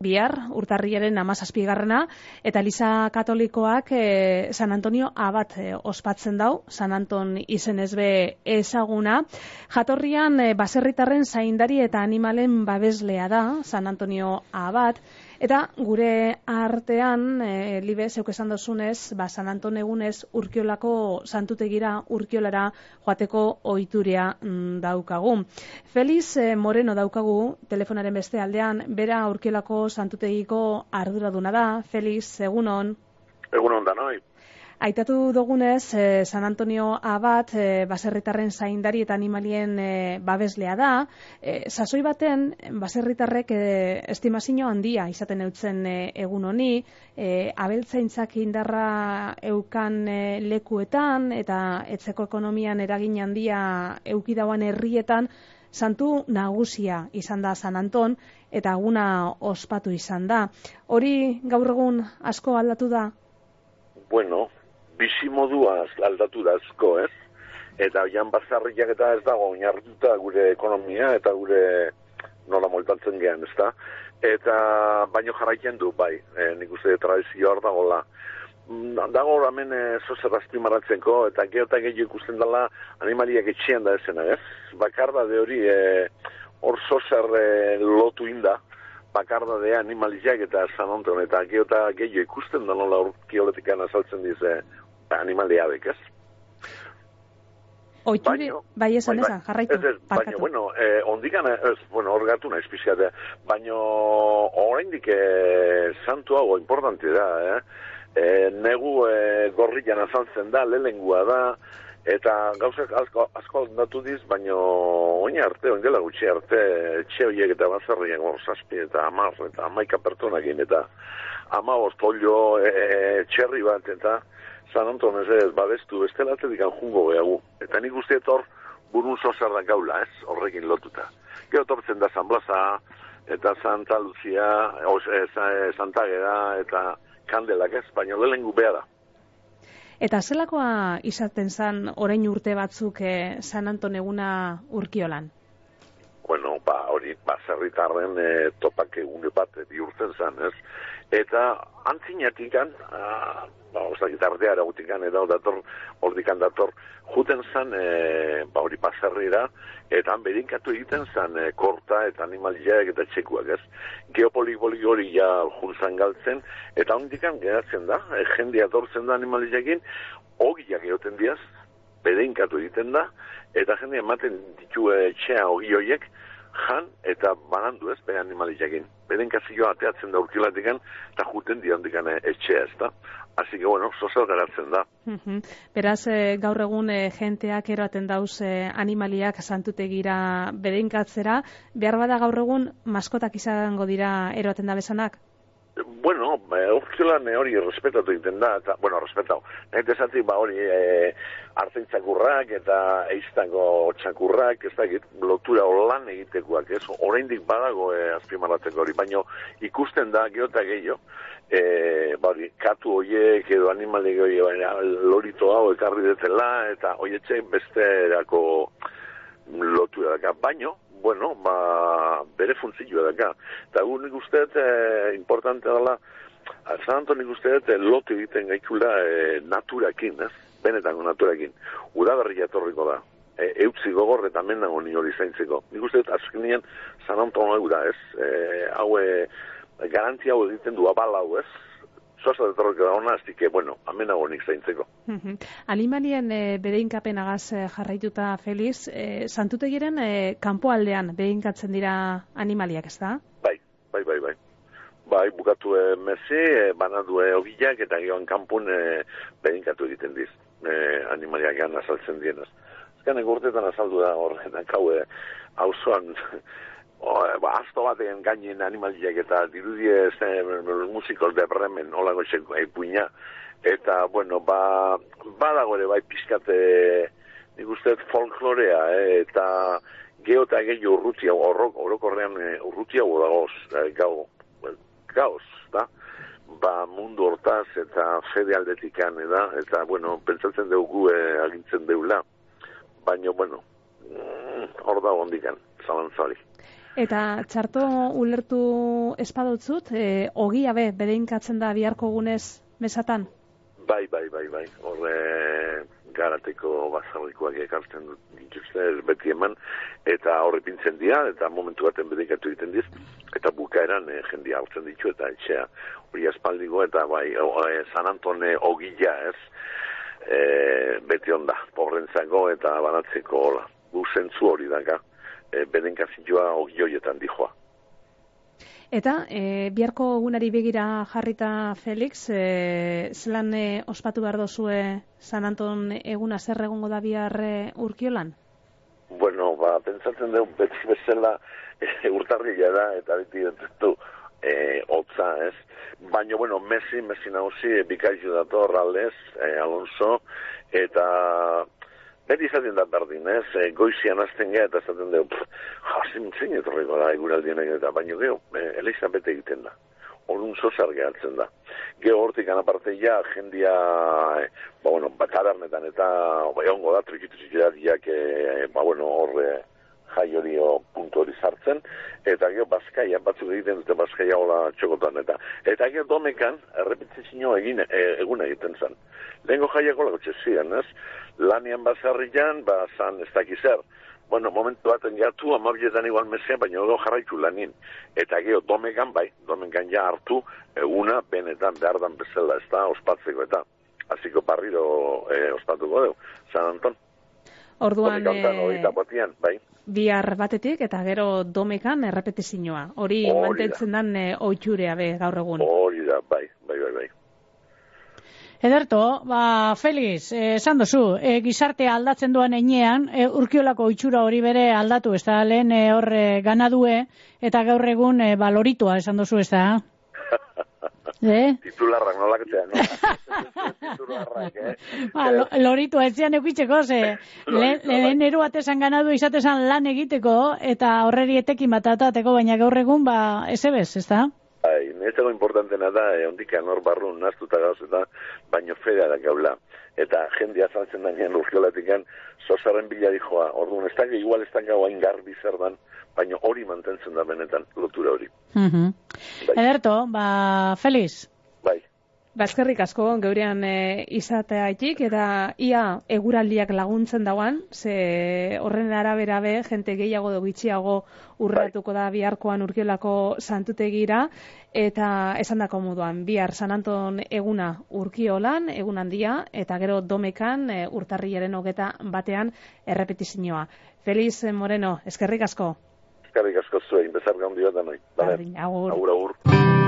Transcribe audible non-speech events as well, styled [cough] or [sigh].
bihar, urtarriaren amazazpigarrena, eta Eliza Katolikoak e, San Antonio abat e, ospatzen dau, San Anton izen ezbe ezaguna. Jatorrian, e, baserritarren zaindari eta animalen babeslea da, San Antonio abat, Eta gure artean, e, libe, zeuk esan dozunez, ba, San Anton egunez urkiolako santutegira urkiolara joateko oituria mm, daukagu. Feliz e, Moreno daukagu telefonaren beste aldean, bera urkiolako santutegiko arduraduna da. Feliz, egunon? Egunon da, noi. Aitatu dugunez, eh, San Antonio Abat, eh, baserritarren zaindari eta animalien eh, babeslea da. Sasoi baten, baserritarrek estimazio handia izaten eutzen egun honi, abeltzaintzak indarra eukan lekuetan eta etzeko ekonomian eragin handia eukidauan herrietan, santu nagusia izan da San Anton eta aguna ospatu izan da. Hori gaur egun asko aldatu da? Bueno, bizi modua aldatu da asko, ez? Eta oian bazarriak eta ez dago oinarrituta gure ekonomia eta gure nola moltatzen gehan, ez da? Eta baino jarraitzen du, bai, e, nik uste tradizio hor dagoela. Mm, dago hemen e, zozer azpimarratzeko, eta geota gehiago ikusten dela animaliak etxean da esena, ez? Bakarda de hori e, hor zozer e, lotu inda, bakarda de animaliak eta zanonton, eta geota gehiago ikusten da nola urkioletik azaltzen dize animalia ez? Oituri, bai esan bai, esan, jarraitu, ez, ez, Baina, bueno, eh, ondikan, ez, bueno, hor gatu nahi espizia, baina oraindik eh, santu hau importanti da, eh? eh negu eh, gorrian azaltzen da, lelengua da, eta gauzak asko, asko aldatu diz, baina oin arte, oin dela gutxi arte, txe horiek eta bazarriak hor zazpi, eta amar, eta amaika pertonakin, eta ama ostollo, e, txerri bat, eta San Anton ez babestu, bestela atletik jungo behagu. Eta nik uste hor burun sozar da gaula, ez, horrekin lotuta. Gero tortzen da San Blasa, eta Santa Lucia, os, e, Santa Gera, eta Kandelak ez, baina lehengu beha da. Eta zelakoa izaten zan orain urte batzuk e, San Anton eguna urkiolan? Bueno, ba, hori, ba, zerritarren e, topak egune bat bihurtzen zan, ez? Eta antzinatik ba, oza, gitartea eragutikan, edo dator, ordikan dator, juten zan, e, ba, hori paserrira, eta han berinkatu egiten zan, e, korta eta animaliak eta txekuak, ez? Geopolik hori ja juntzan galtzen, eta ondikan geratzen da, e, jendia dortzen da animaliakin, ogiak egoten diaz, berinkatu egiten da, eta jendia ematen ditu e, txea ogi horiek, jan eta banandu ez, bere animaliakin. Beren kazioa ateatzen da urkilatikan, eta juten diandikan etxea ez da. Así que bueno, sozel garatzen da. Beraz, e, gaur egun e, jenteak eroaten dauz e, animaliak santutegira bedeinkatzera, behar bada gaur egun maskotak izango dira eroaten da bezanak? Bueno, e, hori respetatu egiten da, eta, bueno, respetau. Nahi esatzi, ba hori e, hartzen txakurrak eta eiztango txakurrak, ez da, lotura holan egitekoak, ez? Oraindik badago e, azpimarratzeko hori, baino ikusten da geota gehiago, e, bari, katu hoiek edo animalik hori baina lorito hau ekarri detela eta hoietxe beste erako lotu edaka. Baino, bueno, ba, bere funtzio edaka. Eta gu nik usteet, e, importante dela, zananto nik usteet, e, lotu egiten gaitula e, naturakin, ez? Benetako naturakin. Udaberri jatorriko da. E, eutzi gogor eta mendago ni hori zaintzeko. Nik usteet, azkenean, zananto da, ez? E, hau, e, garantia hau egiten du abal hau, ez? Zosa de torroke da hona, aztike, bueno, amena honik zaintzeko. Alimanien e, bedeinkapen agaz eh, jarraituta, Feliz, e, santutegiren e, kanpo bedeinkatzen dira animaliak, ez da? Bai, bai, bai, bai. Bai, bukatu e, mezi, e, banadu e, obilak eta gehoan kanpun e, bedeinkatu egiten diz, e, animaliak egan azaltzen dienaz. Ezkan egurtetan azaldu da horretan, kau, hau o, ba, asto baten gainen animaliak eta dirudie eh, musikos de Bremen, hola goxeko puña, eta, bueno, ba, badago ere bai pizkate, nik uste folklorea, eh, eta geota gehi urrutia, horrok, orokorrean eh, urrutia dagoz, eh, gau, gauz, da? ba mundu hortaz eta fede aldetikan, da? eta, bueno, pentsatzen dugu eh, agintzen deula, baina, bueno, mm, hor da hondikan, zalantzari. Eta txarto ulertu espadotzut, e, ogia be, bedeinkatzen da biharko gunez mesatan? Bai, bai, bai, bai. Horre garateko bazarrikoak ekartzen dituzte beti eman, eta horre pintzen dira, eta momentu baten bedekatu egiten diz, eta bukaeran e, jendia hartzen ditu, eta etxea hori aspaldiko, eta bai, o, e, San Antone ogila ez, e, beti onda, porrentzako eta banatzeko hola, gu zentzu hori daga, e, bedenkazioa ogioietan dijoa. Eta, e, biharko egunari begira jarrita Felix, e, zelan e, ospatu behar dozue San Anton eguna zer egongo da bihar e, urkiolan? Bueno, ba, pentsatzen dugu beti bezala e, urtarria da, eta beti du e, otza, ez? Baina, bueno, Messi, Messi nahusi, bikaizu dator, aldez, e, Alonso, eta Beti izaten da berdin, ez? E, goizian azten geha eta izaten dugu, jasin zein etorriko da eguraldienak eta baino geho, e, eleiza bete egiten da. Horun zozar gehatzen da. Geho hortik anaparte ja, jendia, e, ba bueno, bat tabernetan eta ba, egongo da, trikitu zikiratiak, e, ba bueno, horre jai hori puntu hori sartzen, eta geho bazkaia, batzuk egiten dute bazkaia hola txokotan, eta eta geho domekan, errepitzizio egin, e, egun egiten zen. Lehenko jaiako lago txezien, ez? Lanian bazarrian, ba, zan ez dakizer. Bueno, momentu baten gatu, amabietan igual mesean, baina odo jarraitu lanin. Eta geho, domegan bai, domegan ja hartu, eguna, benetan, behar dan bezala, ez da, ospatzeko eta. Aziko parriro eh, ospatuko dugu, San Anton. Orduan, e, bai. bihar batetik, eta gero domekan errepetizinoa. Hori mantentzen dan e, oitxurea be, gaur egun. Hori da, bai. Ederto, ba, Feliz, eh, esan dozu, e, gizarte aldatzen duan enean, e, urkiolako itxura hori bere aldatu, ez da, lehen e, horre ganadue, eta gaur egun e, baloritua, esan dozu, ez da? [laughs] Eh? Titularrak nolak etea, no? Titularrak, eh? Ba, lo, loritu, ez zian eukitzeko, ze [laughs] lehen eru atesan ganadu izatezan lan egiteko, eta horreri etekin bat baina gaur egun, ba, ez ebez, ez da? Bai, niretzako importantena da, e, ondik anor barru naztuta gauz eta baino fedea da gaula. Eta jendia zantzen da nien urkiolatik zozaren bila dijoa. Orduan, ez da, igual ez da gau hain garbi zer dan, baino hori mantentzen da benetan lotura hori. Mm -hmm. bai. Ederto, ba, Feliz. Bazkerrik asko, geurean e, izateaitik, eta ia eguraldiak laguntzen dauan, ze horren arabera be, jente gehiago do bitxiago urratuko da biharkoan urkiolako santutegira, eta esan dako moduan, bihar San Anton eguna urkiolan, egun handia, eta gero domekan e, urtarriaren hogeta batean errepetizioa. Feliz Moreno, eskerrik asko. Eskerrik asko zuen, bezar gaundio da noi. Agur, agur. agur.